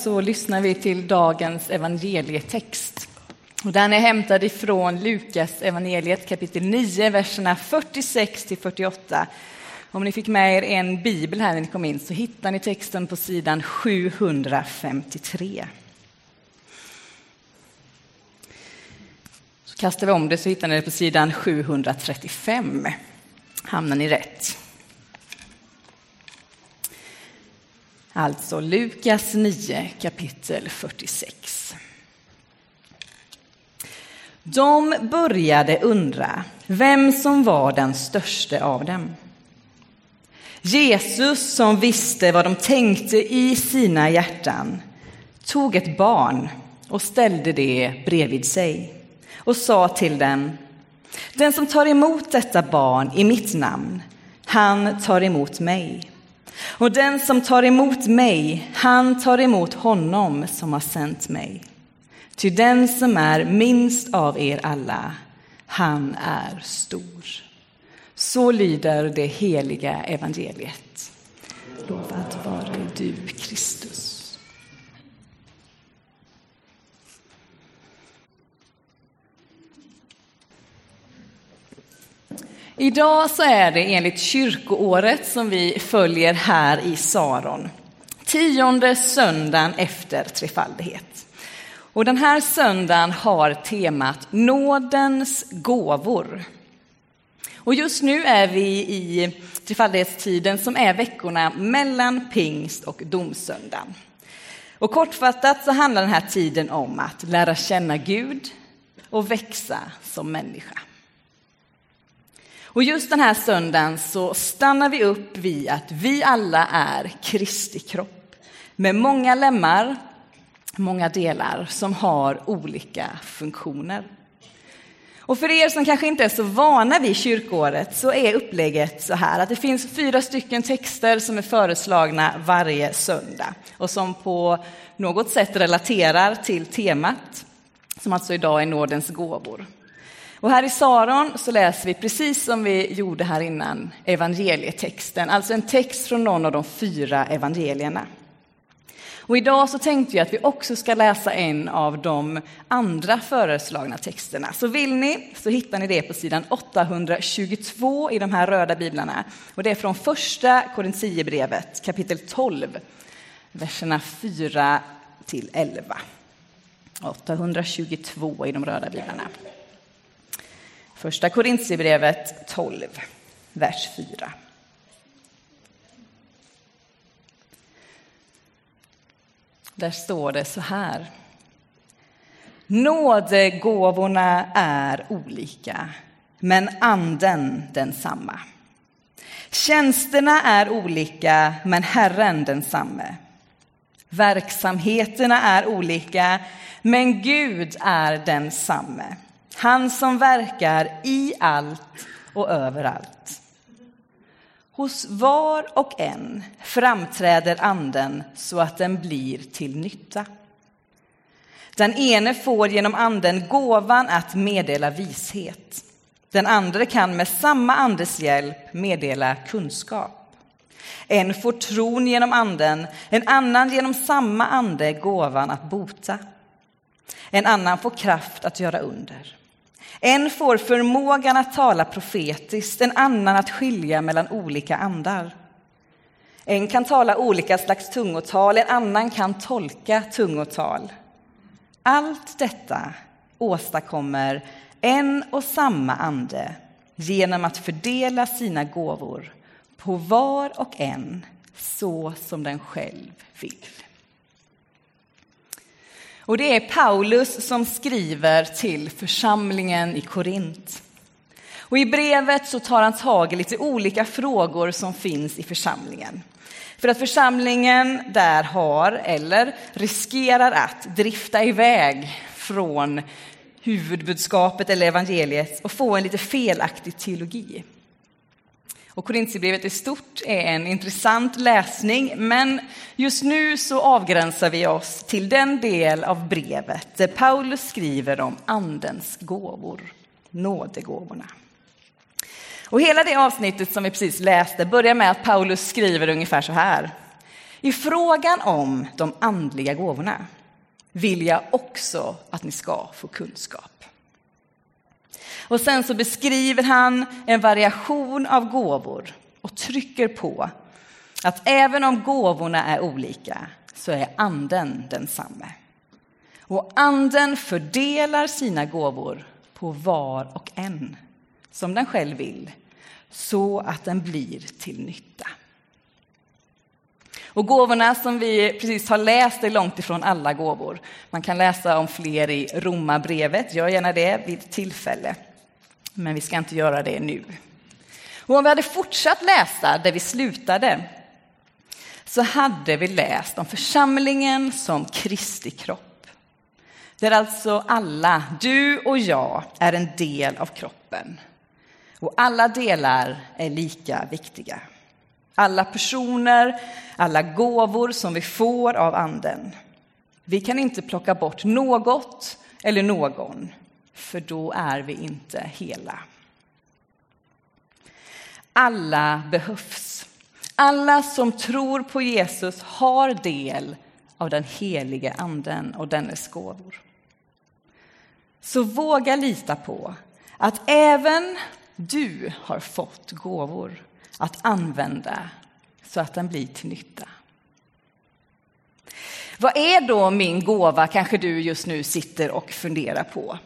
så lyssnar vi till dagens evangelietext. Och den är hämtad ifrån Lukas evangeliet kapitel 9, verserna 46 till 48. Om ni fick med er en bibel här när ni kom in så hittar ni texten på sidan 753. Så kastar vi om det så hittar ni det på sidan 735. Hamnar ni rätt. Alltså Lukas 9 kapitel 46. De började undra vem som var den störste av dem. Jesus, som visste vad de tänkte i sina hjärtan, tog ett barn och ställde det bredvid sig och sa till den Den som tar emot detta barn i mitt namn, han tar emot mig. Och den som tar emot mig, han tar emot honom som har sänt mig. Ty den som är minst av er alla, han är stor. Så lyder det heliga evangeliet. Lovad vare du, Kristus. Idag så är det enligt kyrkoåret som vi följer här i Saron. Tionde söndagen efter trefaldighet. Och den här söndagen har temat Nådens gåvor. Och just nu är vi i trefaldighetstiden som är veckorna mellan pingst och domsöndagen. Och kortfattat så handlar den här tiden om att lära känna Gud och växa som människa. Och just den här söndagen så stannar vi upp vid att vi alla är Kristi kropp med många lemmar, många delar som har olika funktioner. Och för er som kanske inte är så vana vid kyrkåret så är upplägget så här att det finns fyra stycken texter som är föreslagna varje söndag och som på något sätt relaterar till temat som alltså idag är nådens gåvor. Och här i Saron så läser vi precis som vi gjorde här innan evangelietexten, alltså en text från någon av de fyra evangelierna. Och idag så tänkte jag att vi också ska läsa en av de andra föreslagna texterna. Så vill ni så hittar ni det på sidan 822 i de här röda biblarna. Och det är från första Korintierbrevet kapitel 12, verserna 4 till 11. 822 i de röda biblarna. Första Korintierbrevet 12, vers 4. Där står det så här. Nådegåvorna är olika, men anden densamma. Tjänsterna är olika, men Herren densamme. Verksamheterna är olika, men Gud är densamme. Han som verkar i allt och överallt. Hos var och en framträder anden så att den blir till nytta. Den ene får genom anden gåvan att meddela vishet. Den andra kan med samma andes hjälp meddela kunskap. En får tron genom anden, en annan genom samma ande gåvan att bota. En annan får kraft att göra under. En får förmågan att tala profetiskt, en annan att skilja mellan olika andar. En kan tala olika slags tungotal, en annan kan tolka tungotal. Allt detta åstadkommer en och samma ande genom att fördela sina gåvor på var och en så som den själv vill. Och det är Paulus som skriver till församlingen i Korint. Och I brevet så tar han tag i lite olika frågor som finns i församlingen. För att församlingen där har, eller riskerar att, drifta iväg från huvudbudskapet eller evangeliet och få en lite felaktig teologi. Och Korintierbrevet i stort är en intressant läsning, men just nu så avgränsar vi oss till den del av brevet där Paulus skriver om Andens gåvor, nådegåvorna. Och hela det avsnittet som vi precis läste börjar med att Paulus skriver ungefär så här. I frågan om de andliga gåvorna vill jag också att ni ska få kunskap. Och sen så beskriver han en variation av gåvor och trycker på att även om gåvorna är olika så är anden densamme. Och anden fördelar sina gåvor på var och en som den själv vill så att den blir till nytta. Och gåvorna som vi precis har läst är långt ifrån alla gåvor. Man kan läsa om fler i Romarbrevet, gör gärna det vid tillfälle. Men vi ska inte göra det nu. Och om vi hade fortsatt läsa där vi slutade så hade vi läst om församlingen som Kristi kropp. Där alltså alla, du och jag, är en del av kroppen. Och alla delar är lika viktiga. Alla personer, alla gåvor som vi får av Anden. Vi kan inte plocka bort något eller någon, för då är vi inte hela. Alla behövs. Alla som tror på Jesus har del av den helige Anden och dennes gåvor. Så våga lita på att även du har fått gåvor att använda så att den blir till nytta. Vad är då min gåva, kanske du just nu sitter och funderar på?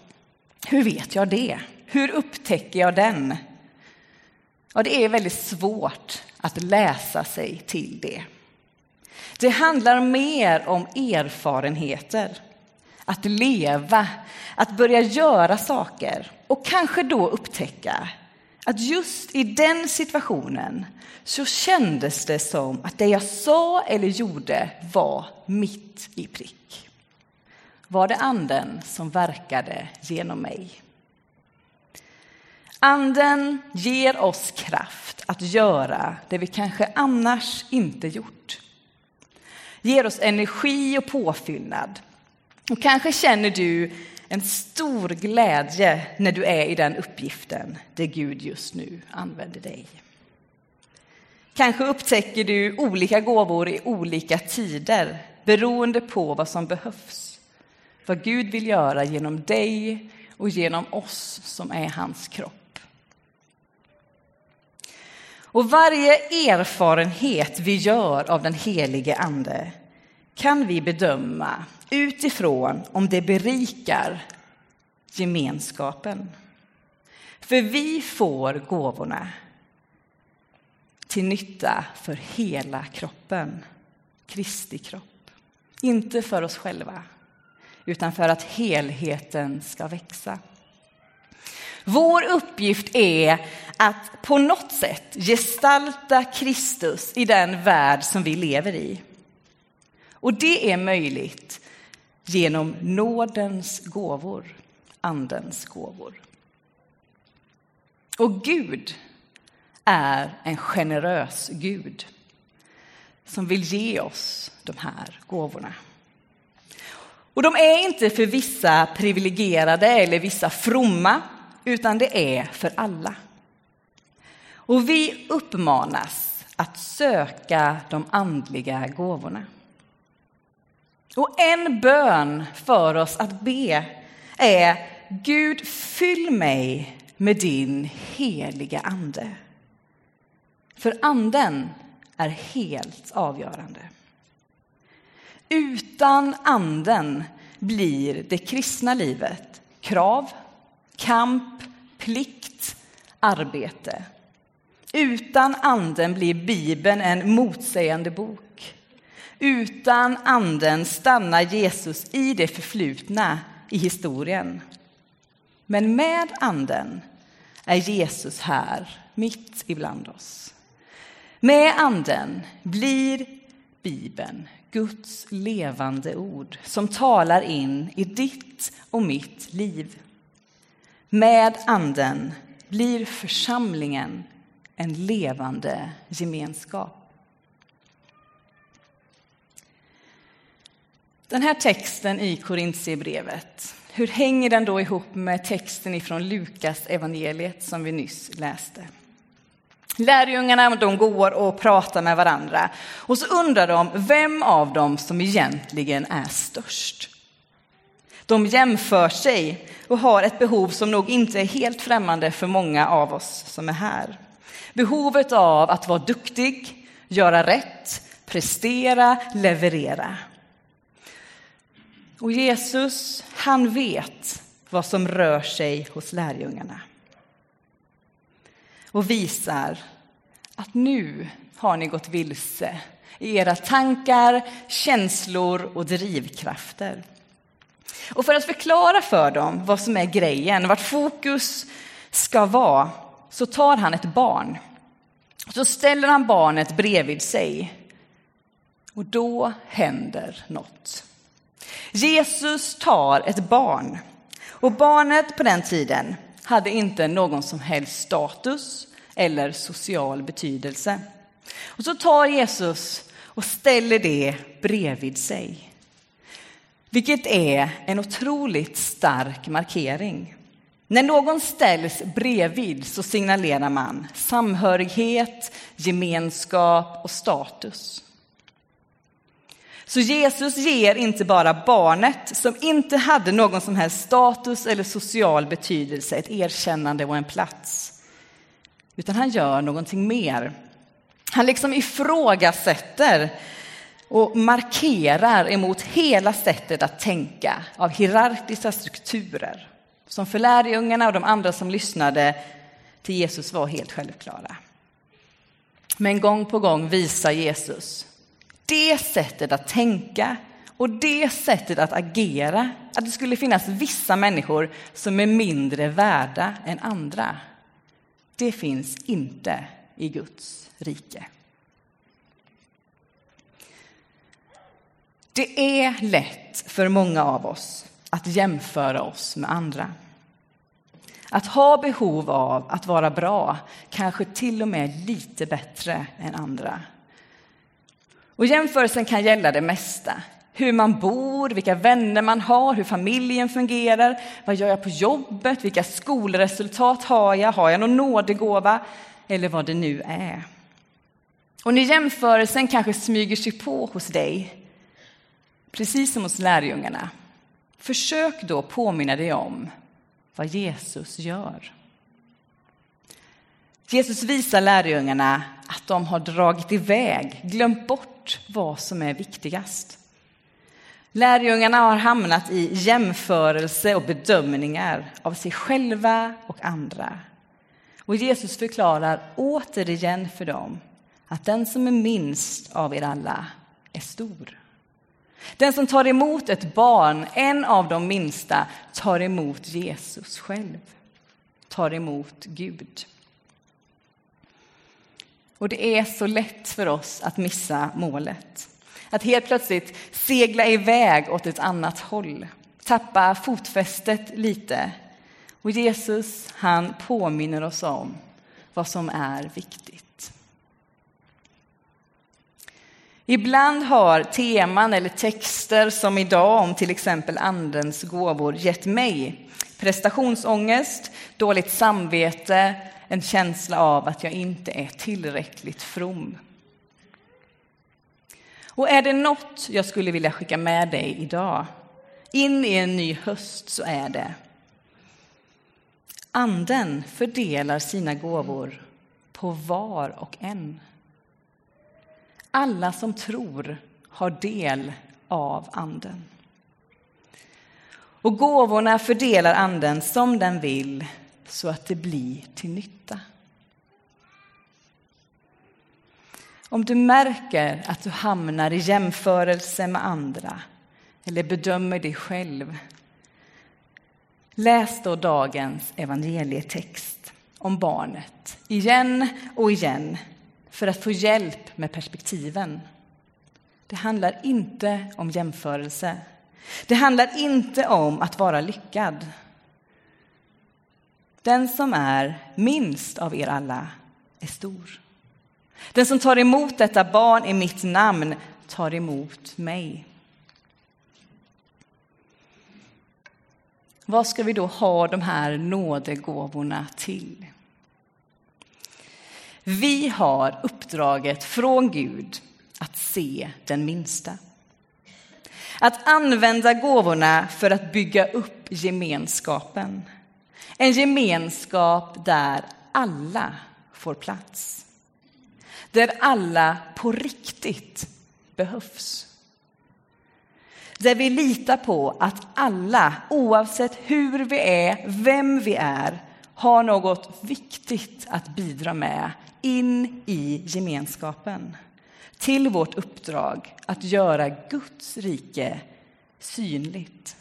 Hur vet jag det? Hur upptäcker jag den? Ja, det är väldigt svårt att läsa sig till det. Det handlar mer om erfarenheter, att leva, att börja göra saker och kanske då upptäcka att just i den situationen så kändes det som att det jag sa eller gjorde var mitt i prick. Var det anden som verkade genom mig? Anden ger oss kraft att göra det vi kanske annars inte gjort. Ger oss energi och påfyllnad. Och kanske känner du en stor glädje när du är i den uppgiften där Gud just nu använder dig. Kanske upptäcker du olika gåvor i olika tider beroende på vad som behövs. Vad Gud vill göra genom dig och genom oss som är hans kropp. Och varje erfarenhet vi gör av den helige Ande kan vi bedöma utifrån om det berikar gemenskapen. För vi får gåvorna till nytta för hela kroppen, Kristi kropp. Inte för oss själva, utan för att helheten ska växa. Vår uppgift är att på något sätt gestalta Kristus i den värld som vi lever i. Och det är möjligt genom nådens gåvor, Andens gåvor. Och Gud är en generös Gud som vill ge oss de här gåvorna. Och de är inte för vissa privilegierade eller vissa fromma, utan det är för alla. Och vi uppmanas att söka de andliga gåvorna. Och en bön för oss att be är Gud, fyll mig med din heliga ande. För anden är helt avgörande. Utan anden blir det kristna livet krav, kamp, plikt, arbete. Utan anden blir Bibeln en motsägande bok. Utan anden stannar Jesus i det förflutna i historien. Men med anden är Jesus här, mitt ibland oss. Med anden blir Bibeln Guds levande ord som talar in i ditt och mitt liv. Med anden blir församlingen en levande gemenskap. Den här texten i Korintierbrevet, hur hänger den då ihop med texten ifrån Lukas evangeliet som vi nyss läste? Lärjungarna de går och pratar med varandra och så undrar de vem av dem som egentligen är störst. De jämför sig och har ett behov som nog inte är helt främmande för många av oss som är här. Behovet av att vara duktig, göra rätt, prestera, leverera. Och Jesus, han vet vad som rör sig hos lärjungarna. Och visar att nu har ni gått vilse i era tankar, känslor och drivkrafter. Och för att förklara för dem vad som är grejen, vart fokus ska vara, så tar han ett barn. Så ställer han barnet bredvid sig. Och då händer något. Jesus tar ett barn. Och barnet på den tiden hade inte någon som helst status eller social betydelse. Och så tar Jesus och ställer det bredvid sig. Vilket är en otroligt stark markering. När någon ställs bredvid så signalerar man samhörighet, gemenskap och status. Så Jesus ger inte bara barnet, som inte hade någon som helst status eller social betydelse, ett erkännande och en plats. Utan han gör någonting mer. Han liksom ifrågasätter och markerar emot hela sättet att tänka av hierarkiska strukturer som för lärjungarna och de andra som lyssnade till Jesus var helt självklara. Men gång på gång visar Jesus det sättet att tänka och det sättet att agera, att det skulle finnas vissa människor som är mindre värda än andra. Det finns inte i Guds rike. Det är lätt för många av oss att jämföra oss med andra. Att ha behov av att vara bra, kanske till och med lite bättre än andra. Och jämförelsen kan gälla det mesta. Hur man bor, vilka vänner man har, hur familjen fungerar, vad gör jag på jobbet, vilka skolresultat har jag, har jag någon nådegåva eller vad det nu är. Och när jämförelsen kanske smyger sig på hos dig, precis som hos lärjungarna, försök då påminna dig om vad Jesus gör. Jesus visar lärjungarna att de har dragit iväg, glömt bort vad som är viktigast. Lärjungarna har hamnat i jämförelse och bedömningar av sig själva och andra. Och Jesus förklarar återigen för dem att den som är minst av er alla är stor. Den som tar emot ett barn, en av de minsta, tar emot Jesus själv, tar emot Gud. Och det är så lätt för oss att missa målet. Att helt plötsligt segla iväg åt ett annat håll, tappa fotfästet lite. Och Jesus, han påminner oss om vad som är viktigt. Ibland har teman eller texter som idag om till exempel Andens gåvor gett mig prestationsångest, dåligt samvete, en känsla av att jag inte är tillräckligt from. Och är det något jag skulle vilja skicka med dig idag, in i en ny höst, så är det Anden fördelar sina gåvor på var och en. Alla som tror har del av Anden. Och gåvorna fördelar Anden som den vill så att det blir till nytta. Om du märker att du hamnar i jämförelse med andra eller bedömer dig själv Läs då dagens evangelietext om barnet igen och igen för att få hjälp med perspektiven. Det handlar inte om jämförelse. Det handlar inte om att vara lyckad. Den som är minst av er alla är stor. Den som tar emot detta barn i mitt namn tar emot mig. Vad ska vi då ha de här nådegåvorna till? Vi har uppdraget från Gud att se den minsta. Att använda gåvorna för att bygga upp gemenskapen. En gemenskap där alla får plats. Där alla på riktigt behövs. Där vi litar på att alla, oavsett hur vi är, vem vi är, har något viktigt att bidra med in i gemenskapen. Till vårt uppdrag att göra Guds rike synligt.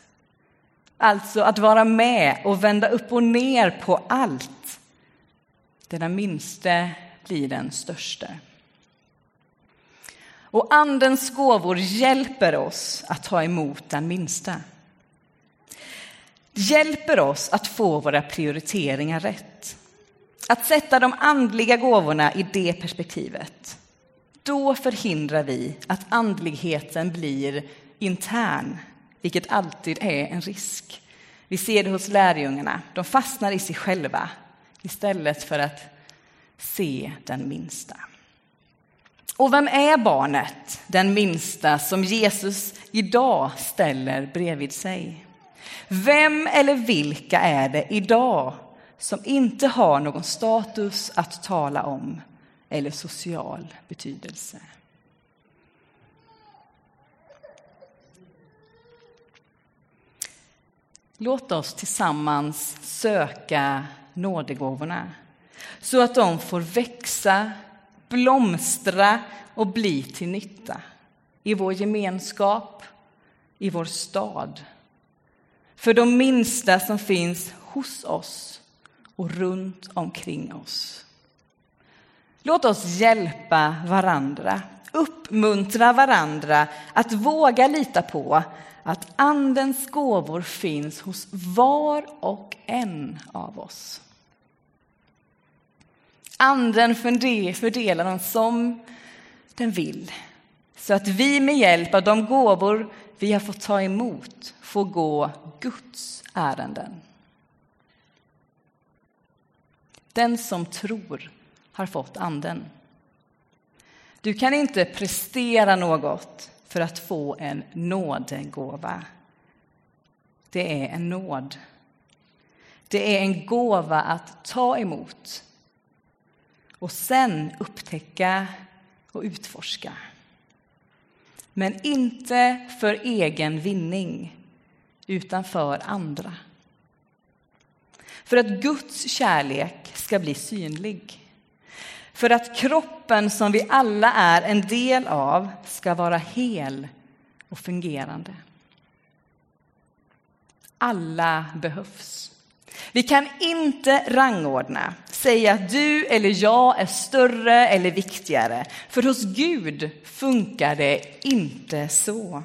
Alltså att vara med och vända upp och ner på allt. Den minste blir den störste. Och Andens gåvor hjälper oss att ta emot den minsta. Hjälper oss att få våra prioriteringar rätt. Att sätta de andliga gåvorna i det perspektivet. Då förhindrar vi att andligheten blir intern, vilket alltid är en risk. Vi ser det hos lärjungarna. De fastnar i sig själva istället för att se den minsta. Och vem är barnet, den minsta, som Jesus idag ställer bredvid sig? Vem eller vilka är det idag som inte har någon status att tala om eller social betydelse? Låt oss tillsammans söka nådegåvorna så att de får växa blomstra och bli till nytta i vår gemenskap, i vår stad. För de minsta som finns hos oss och runt omkring oss. Låt oss hjälpa varandra, uppmuntra varandra att våga lita på att Andens gåvor finns hos var och en av oss. Anden fördelar dem som den vill så att vi med hjälp av de gåvor vi har fått ta emot får gå Guds ärenden. Den som tror har fått Anden. Du kan inte prestera något för att få en nådegåva. Det är en nåd. Det är en gåva att ta emot och sen upptäcka och utforska. Men inte för egen vinning, utan för andra. För att Guds kärlek ska bli synlig. För att kroppen som vi alla är en del av ska vara hel och fungerande. Alla behövs. Vi kan inte rangordna, säga att du eller jag är större eller viktigare. För hos Gud funkar det inte så.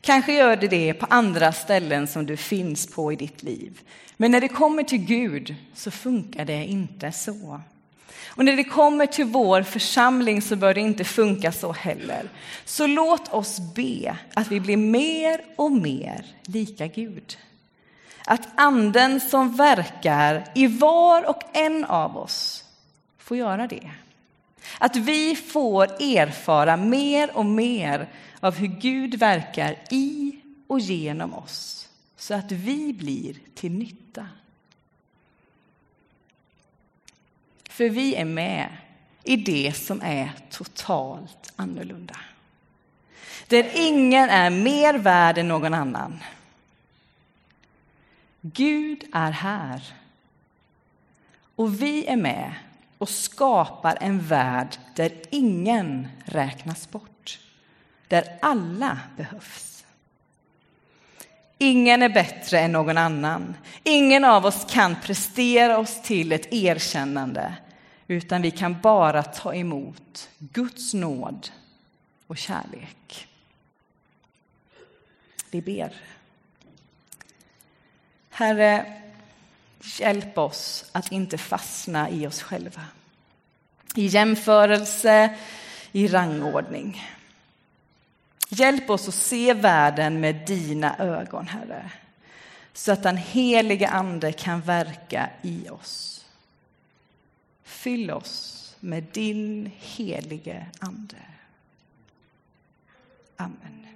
Kanske gör det det på andra ställen som du finns på i ditt liv. Men när det kommer till Gud så funkar det inte så. Och när det kommer till vår församling så bör det inte funka så heller. Så låt oss be att vi blir mer och mer lika Gud. Att anden som verkar i var och en av oss får göra det. Att vi får erfara mer och mer av hur Gud verkar i och genom oss så att vi blir till nytta. För vi är med i det som är totalt annorlunda. Där ingen är mer värd än någon annan. Gud är här. Och vi är med och skapar en värld där ingen räknas bort. Där alla behövs. Ingen är bättre än någon annan. Ingen av oss kan prestera oss till ett erkännande utan vi kan bara ta emot Guds nåd och kärlek. Vi ber. Herre, hjälp oss att inte fastna i oss själva. I jämförelse, i rangordning. Hjälp oss att se världen med dina ögon, Herre. Så att den helige Ande kan verka i oss. Fyll oss med din helige Ande. Amen.